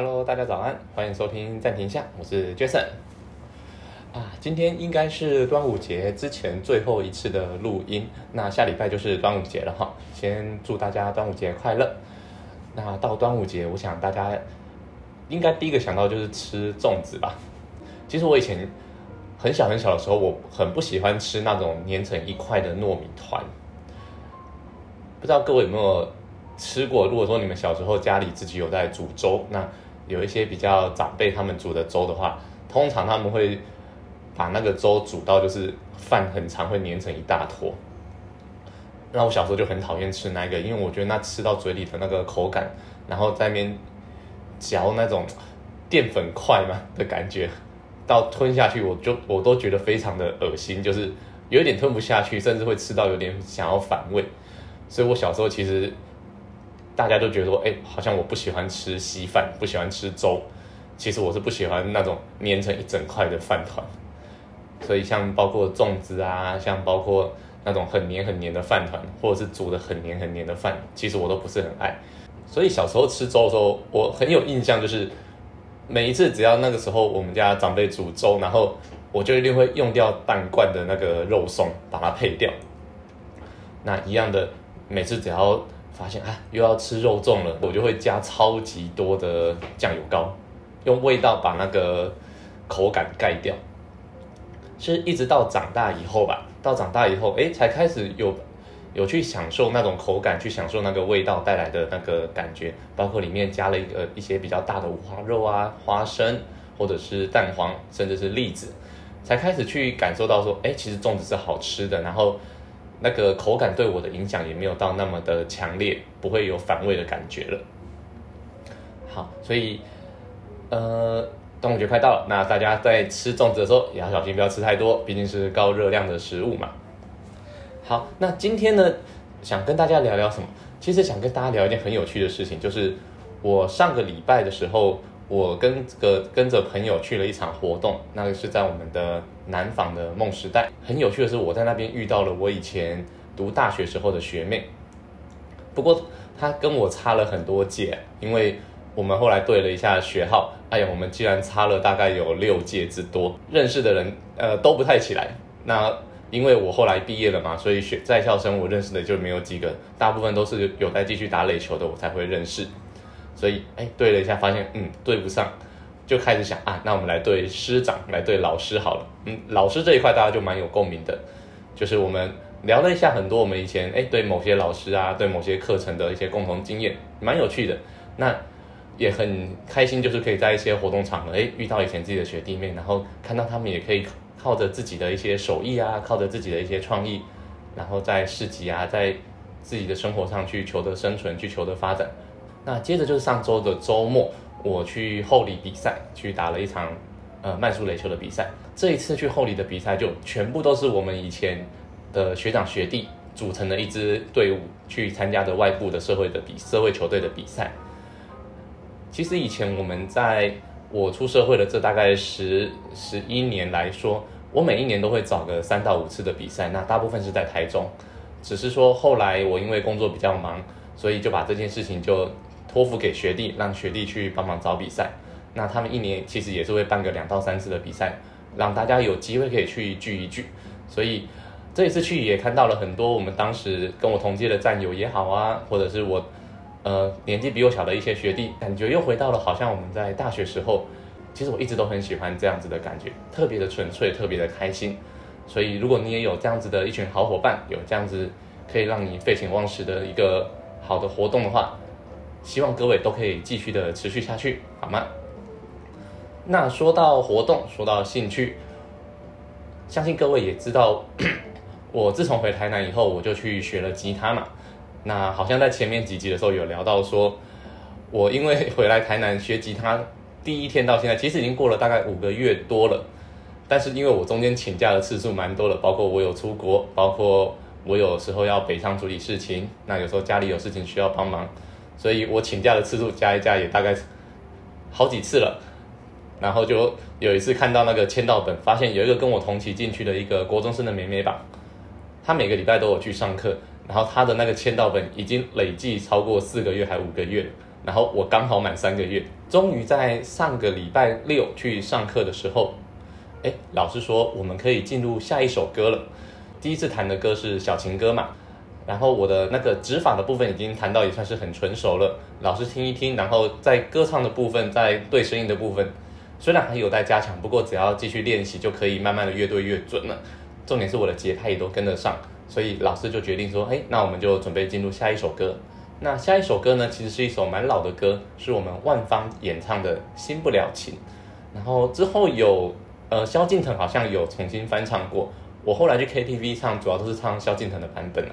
Hello，大家早安，欢迎收听暂停下，我是 Jason。啊，今天应该是端午节之前最后一次的录音，那下礼拜就是端午节了哈。先祝大家端午节快乐。那到端午节，我想大家应该第一个想到就是吃粽子吧。其实我以前很小很小的时候，我很不喜欢吃那种粘成一块的糯米团。不知道各位有没有吃过？如果说你们小时候家里自己有在煮粥，那有一些比较长辈他们煮的粥的话，通常他们会把那个粥煮到就是饭很长，会粘成一大坨。那我小时候就很讨厌吃那个，因为我觉得那吃到嘴里的那个口感，然后在面嚼那种淀粉块嘛的感觉，到吞下去我就我都觉得非常的恶心，就是有一点吞不下去，甚至会吃到有点想要反胃。所以我小时候其实大家都觉得说，哎，好像我不喜欢吃稀饭，不喜欢吃粥。其实我是不喜欢那种粘成一整块的饭团。所以像包括粽子啊，像包括那种很黏很黏的饭团，或者是煮的很黏很黏的饭，其实我都不是很爱。所以小时候吃粥的时候，我很有印象，就是每一次只要那个时候我们家长辈煮粥，然后我就一定会用掉半罐的那个肉松，把它配掉。那一样的。每次只要发现啊又要吃肉粽了，我就会加超级多的酱油膏，用味道把那个口感盖掉。是一直到长大以后吧，到长大以后，哎，才开始有有去享受那种口感，去享受那个味道带来的那个感觉，包括里面加了一个一些比较大的五花肉啊、花生或者是蛋黄，甚至是栗子，才开始去感受到说，哎，其实粽子是好吃的，然后。那个口感对我的影响也没有到那么的强烈，不会有反胃的感觉了。好，所以呃，端午节快到了，那大家在吃粽子的时候也要小心，不要吃太多，毕竟是高热量的食物嘛。好，那今天呢，想跟大家聊聊什么？其实想跟大家聊一件很有趣的事情，就是我上个礼拜的时候。我跟个跟着朋友去了一场活动，那个是在我们的南纺的梦时代。很有趣的是，我在那边遇到了我以前读大学时候的学妹，不过她跟我差了很多届，因为我们后来对了一下学号，哎呀，我们竟然差了大概有六届之多，认识的人呃都不太起来。那因为我后来毕业了嘛，所以学在校生我认识的就没有几个，大部分都是有在继续打垒球的，我才会认识。所以，哎，对了一下，发现嗯对不上，就开始想啊，那我们来对师长，来对老师好了。嗯，老师这一块大家就蛮有共鸣的，就是我们聊了一下很多我们以前哎对某些老师啊，对某些课程的一些共同经验，蛮有趣的。那也很开心，就是可以在一些活动场合哎遇到以前自己的学弟妹，然后看到他们也可以靠着自己的一些手艺啊，靠着自己的一些创意，然后在市集啊，在自己的生活上去求得生存，去求得发展。那接着就是上周的周末，我去后里比赛，去打了一场呃慢速垒球的比赛。这一次去后里的比赛，就全部都是我们以前的学长学弟组成的一支队伍去参加的外部的社会的比社会球队的比赛。其实以前我们在我出社会的这大概十十一年来说，我每一年都会找个三到五次的比赛，那大部分是在台中。只是说后来我因为工作比较忙，所以就把这件事情就。托付给学弟，让学弟去帮忙找比赛。那他们一年其实也是会办个两到三次的比赛，让大家有机会可以去聚一聚。所以这一次去也看到了很多我们当时跟我同届的战友也好啊，或者是我呃年纪比我小的一些学弟，感觉又回到了好像我们在大学时候。其实我一直都很喜欢这样子的感觉，特别的纯粹，特别的开心。所以如果你也有这样子的一群好伙伴，有这样子可以让你废寝忘食的一个好的活动的话，希望各位都可以继续的持续下去，好吗？那说到活动，说到兴趣，相信各位也知道，我自从回台南以后，我就去学了吉他嘛。那好像在前面几集的时候有聊到说，我因为回来台南学吉他，第一天到现在，其实已经过了大概五个月多了。但是因为我中间请假的次数蛮多的，包括我有出国，包括我有时候要北上处理事情，那有时候家里有事情需要帮忙。所以我请假的次数加一加也大概好几次了，然后就有一次看到那个签到本，发现有一个跟我同期进去的一个国中生的妹妹吧，她每个礼拜都有去上课，然后她的那个签到本已经累计超过四个月还五个月，然后我刚好满三个月，终于在上个礼拜六去上课的时候，哎，老师说我们可以进入下一首歌了。第一次弹的歌是小情歌嘛，然后我的那个指法的部分已经弹到也算是很纯熟了。老师听一听，然后在歌唱的部分，在对声音的部分，虽然还有待加强，不过只要继续练习就可以慢慢的越对越准了。重点是我的节拍也都跟得上，所以老师就决定说，哎，那我们就准备进入下一首歌。那下一首歌呢，其实是一首蛮老的歌，是我们万芳演唱的《新不了情》。然后之后有呃萧敬腾好像有重新翻唱过，我后来去 KTV 唱，主要都是唱萧敬腾的版本啊。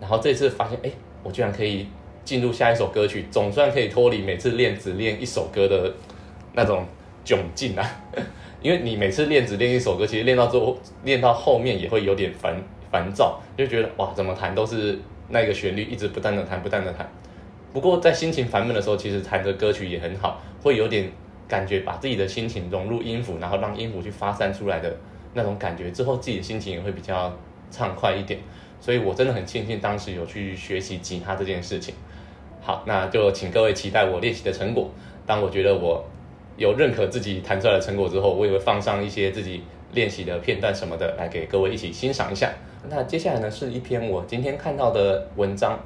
然后这次发现，哎，我居然可以进入下一首歌曲，总算可以脱离每次练只练一首歌的那种窘境啊。因为你每次练只练一首歌，其实练到最后练到后面也会有点烦烦躁，就觉得哇，怎么弹都是。那个旋律一直不断的弹，不断的弹。不过在心情烦闷的时候，其实弹着歌曲也很好，会有点感觉，把自己的心情融入音符，然后让音符去发散出来的那种感觉，之后自己的心情也会比较畅快一点。所以我真的很庆幸当时有去学习吉他这件事情。好，那就请各位期待我练习的成果。当我觉得我有认可自己弹出来的成果之后，我也会放上一些自己练习的片段什么的，来给各位一起欣赏一下。那接下来呢，是一篇我今天看到的文章，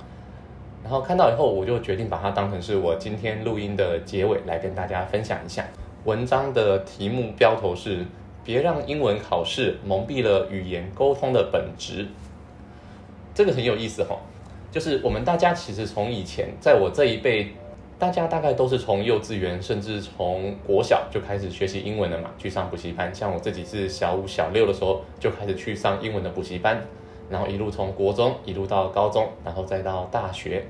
然后看到以后，我就决定把它当成是我今天录音的结尾来跟大家分享一下。文章的题目标头是“别让英文考试蒙蔽了语言沟通的本质”，这个很有意思哈。就是我们大家其实从以前，在我这一辈。大家大概都是从幼稚园，甚至从国小就开始学习英文了嘛，去上补习班。像我自己是小五、小六的时候就开始去上英文的补习班，然后一路从国中一路到高中，然后再到大学，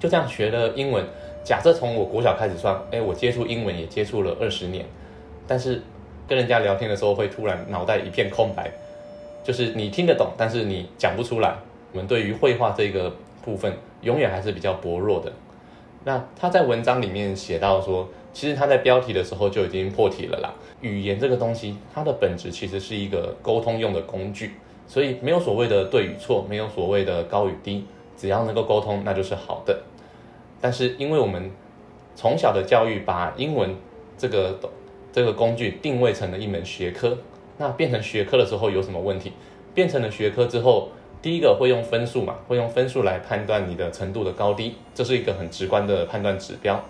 就这样学了英文。假设从我国小开始算，哎，我接触英文也接触了二十年，但是跟人家聊天的时候会突然脑袋一片空白，就是你听得懂，但是你讲不出来。我们对于绘画这个部分。永远还是比较薄弱的。那他在文章里面写到说，其实他在标题的时候就已经破题了啦。语言这个东西，它的本质其实是一个沟通用的工具，所以没有所谓的对与错，没有所谓的高与低，只要能够沟通，那就是好的。但是因为我们从小的教育把英文这个这个工具定位成了一门学科，那变成学科的时候有什么问题？变成了学科之后。第一个会用分数嘛，会用分数来判断你的程度的高低，这是一个很直观的判断指标。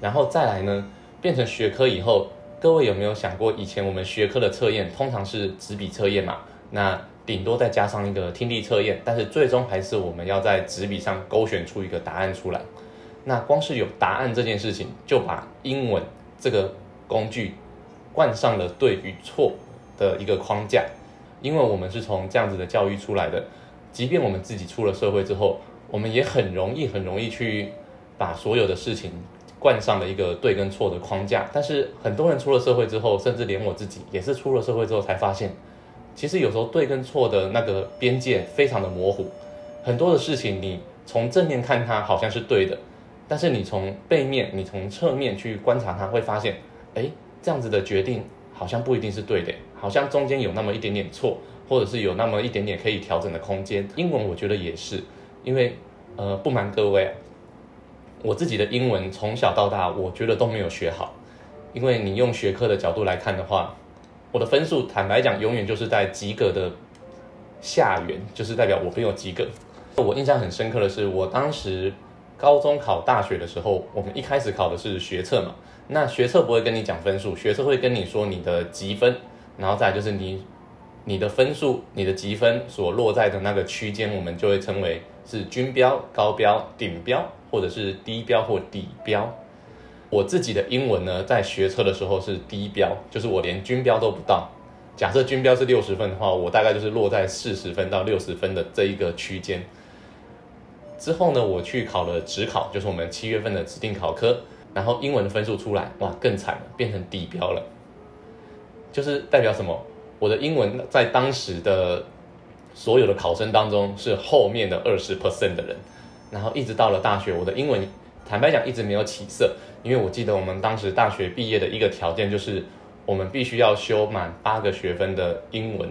然后再来呢，变成学科以后，各位有没有想过，以前我们学科的测验通常是纸笔测验嘛？那顶多再加上一个听力测验，但是最终还是我们要在纸笔上勾选出一个答案出来。那光是有答案这件事情，就把英文这个工具冠上了对与错的一个框架。因为我们是从这样子的教育出来的，即便我们自己出了社会之后，我们也很容易、很容易去把所有的事情冠上了一个对跟错的框架。但是很多人出了社会之后，甚至连我自己也是出了社会之后才发现，其实有时候对跟错的那个边界非常的模糊。很多的事情你从正面看它好像是对的，但是你从背面、你从侧面去观察它，会发现，哎，这样子的决定好像不一定是对的。好像中间有那么一点点错，或者是有那么一点点可以调整的空间。英文我觉得也是，因为呃不瞒各位，我自己的英文从小到大我觉得都没有学好。因为你用学科的角度来看的话，我的分数坦白讲永远就是在及格的下缘，就是代表我没有及格。我印象很深刻的是，我当时高中考大学的时候，我们一开始考的是学测嘛，那学测不会跟你讲分数，学测会跟你说你的积分。然后再就是你，你的分数，你的积分所落在的那个区间，我们就会称为是均标、高标、顶标，或者是低标或底标。我自己的英文呢，在学车的时候是低标，就是我连均标都不到。假设均标是六十分的话，我大概就是落在四十分到六十分的这一个区间。之后呢，我去考了职考，就是我们七月份的指定考科，然后英文的分数出来，哇，更惨了，变成底标了。就是代表什么？我的英文在当时的所有的考生当中是后面的二十 percent 的人，然后一直到了大学，我的英文坦白讲一直没有起色，因为我记得我们当时大学毕业的一个条件就是我们必须要修满八个学分的英文。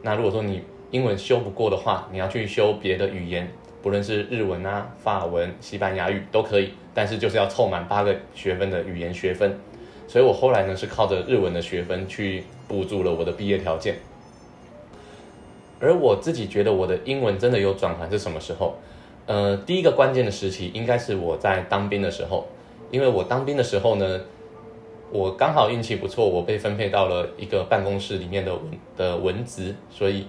那如果说你英文修不过的话，你要去修别的语言，不论是日文啊、法文、西班牙语都可以，但是就是要凑满八个学分的语言学分。所以我后来呢是靠着日文的学分去补足了我的毕业条件。而我自己觉得我的英文真的有转换是什么时候？呃，第一个关键的时期应该是我在当兵的时候，因为我当兵的时候呢，我刚好运气不错，我被分配到了一个办公室里面的文的文职，所以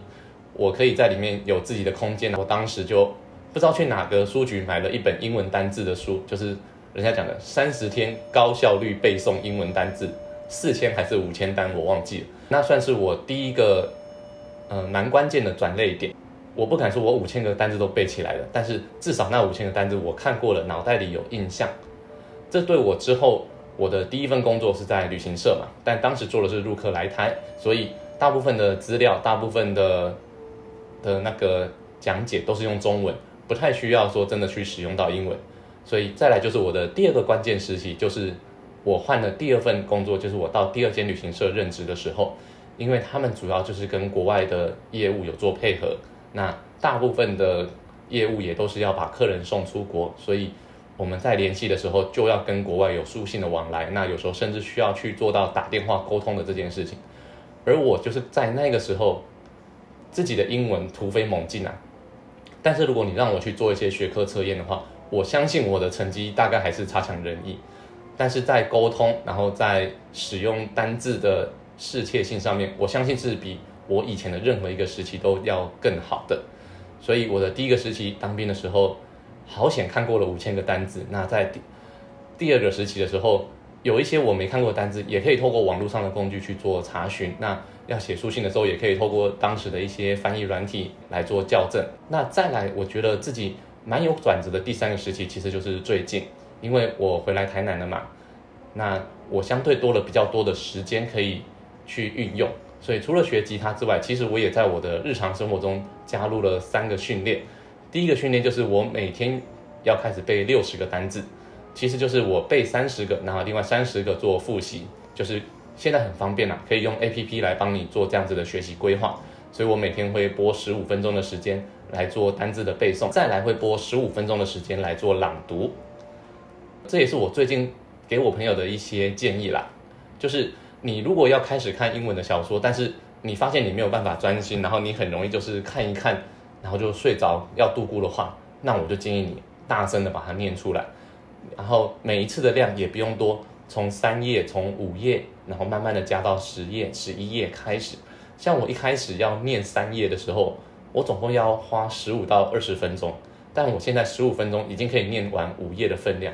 我可以在里面有自己的空间。我当时就不知道去哪个书局买了一本英文单字的书，就是人家讲的三十天高效率背诵英文单字，四千还是五千单我忘记了，那算是我第一个。呃，蛮关键的转类点，我不敢说我五千个单字都背起来了，但是至少那五千个单字我看过了，脑袋里有印象。这对我之后我的第一份工作是在旅行社嘛，但当时做的是入客来台，所以大部分的资料、大部分的的那个讲解都是用中文，不太需要说真的去使用到英文。所以再来就是我的第二个关键时期，就是我换了第二份工作，就是我到第二间旅行社任职的时候。因为他们主要就是跟国外的业务有做配合，那大部分的业务也都是要把客人送出国，所以我们在联系的时候就要跟国外有书信的往来，那有时候甚至需要去做到打电话沟通的这件事情。而我就是在那个时候自己的英文突飞猛进啊，但是如果你让我去做一些学科测验的话，我相信我的成绩大概还是差强人意，但是在沟通，然后在使用单字的。适切性上面，我相信是比我以前的任何一个时期都要更好的。所以我的第一个时期当兵的时候，好险看过了五千个单字。那在第第二个时期的时候，有一些我没看过的单字，也可以透过网络上的工具去做查询。那要写书信的时候，也可以透过当时的一些翻译软体来做校正。那再来，我觉得自己蛮有转折的第三个时期，其实就是最近，因为我回来台南了嘛，那我相对多了比较多的时间可以。去运用，所以除了学吉他之外，其实我也在我的日常生活中加入了三个训练。第一个训练就是我每天要开始背六十个单字，其实就是我背三十个，然后另外三十个做复习。就是现在很方便啦，可以用 A P P 来帮你做这样子的学习规划。所以我每天会播十五分钟的时间来做单字的背诵，再来会播十五分钟的时间来做朗读。这也是我最近给我朋友的一些建议啦，就是。你如果要开始看英文的小说，但是你发现你没有办法专心，然后你很容易就是看一看，然后就睡着要度过的话，那我就建议你大声的把它念出来，然后每一次的量也不用多，从三页、从五页，然后慢慢的加到十页、十一页开始。像我一开始要念三页的时候，我总共要花十五到二十分钟，但我现在十五分钟已经可以念完五页的分量。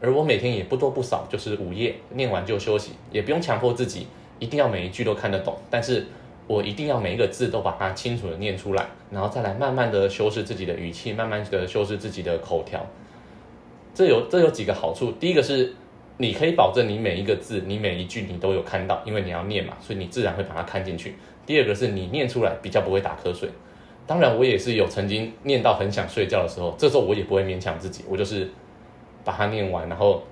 而我每天也不多不少，就是五页念完就休息，也不用强迫自己一定要每一句都看得懂，但是我一定要每一个字都把它清楚的念出来，然后再来慢慢的修饰自己的语气，慢慢的修饰自己的口条。这有这有几个好处，第一个是你可以保证你每一个字，你每一句你都有看到，因为你要念嘛，所以你自然会把它看进去。第二个是你念出来比较不会打瞌睡。当然我也是有曾经念到很想睡觉的时候，这时候我也不会勉强自己，我就是。把它念完，然后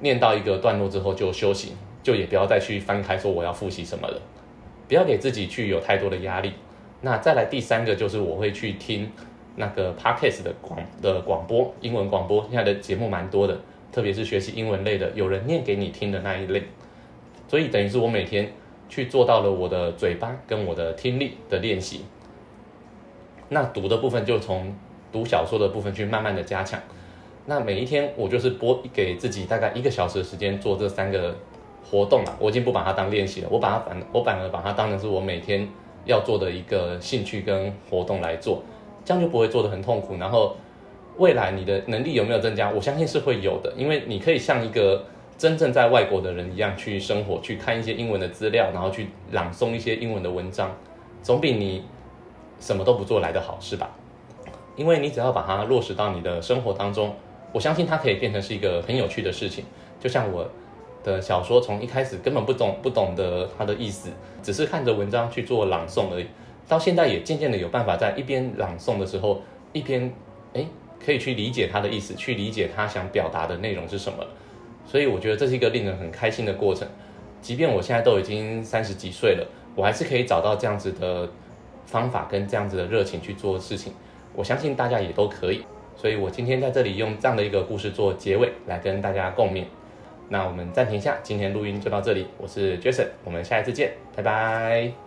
念到一个段落之后就休息，就也不要再去翻开说我要复习什么了，不要给自己去有太多的压力。那再来第三个就是我会去听那个 podcast 的广的广播，英文广播，现在的节目蛮多的，特别是学习英文类的，有人念给你听的那一类。所以等于是我每天去做到了我的嘴巴跟我的听力的练习。那读的部分就从读小说的部分去慢慢的加强。那每一天我就是播给自己大概一个小时的时间做这三个活动了，我已经不把它当练习了，我把它反我反而把它当成是我每天要做的一个兴趣跟活动来做，这样就不会做的很痛苦。然后未来你的能力有没有增加？我相信是会有的，因为你可以像一个真正在外国的人一样去生活，去看一些英文的资料，然后去朗诵一些英文的文章，总比你什么都不做来的好，是吧？因为你只要把它落实到你的生活当中。我相信它可以变成是一个很有趣的事情，就像我的小说从一开始根本不懂不懂得它的意思，只是看着文章去做朗诵而已，到现在也渐渐的有办法在一边朗诵的时候，一边哎可以去理解他的意思，去理解他想表达的内容是什么。所以我觉得这是一个令人很开心的过程，即便我现在都已经三十几岁了，我还是可以找到这样子的方法跟这样子的热情去做事情。我相信大家也都可以。所以我今天在这里用这样的一个故事做结尾，来跟大家共勉。那我们暂停一下，今天录音就到这里。我是 Jason，我们下一次见，拜拜。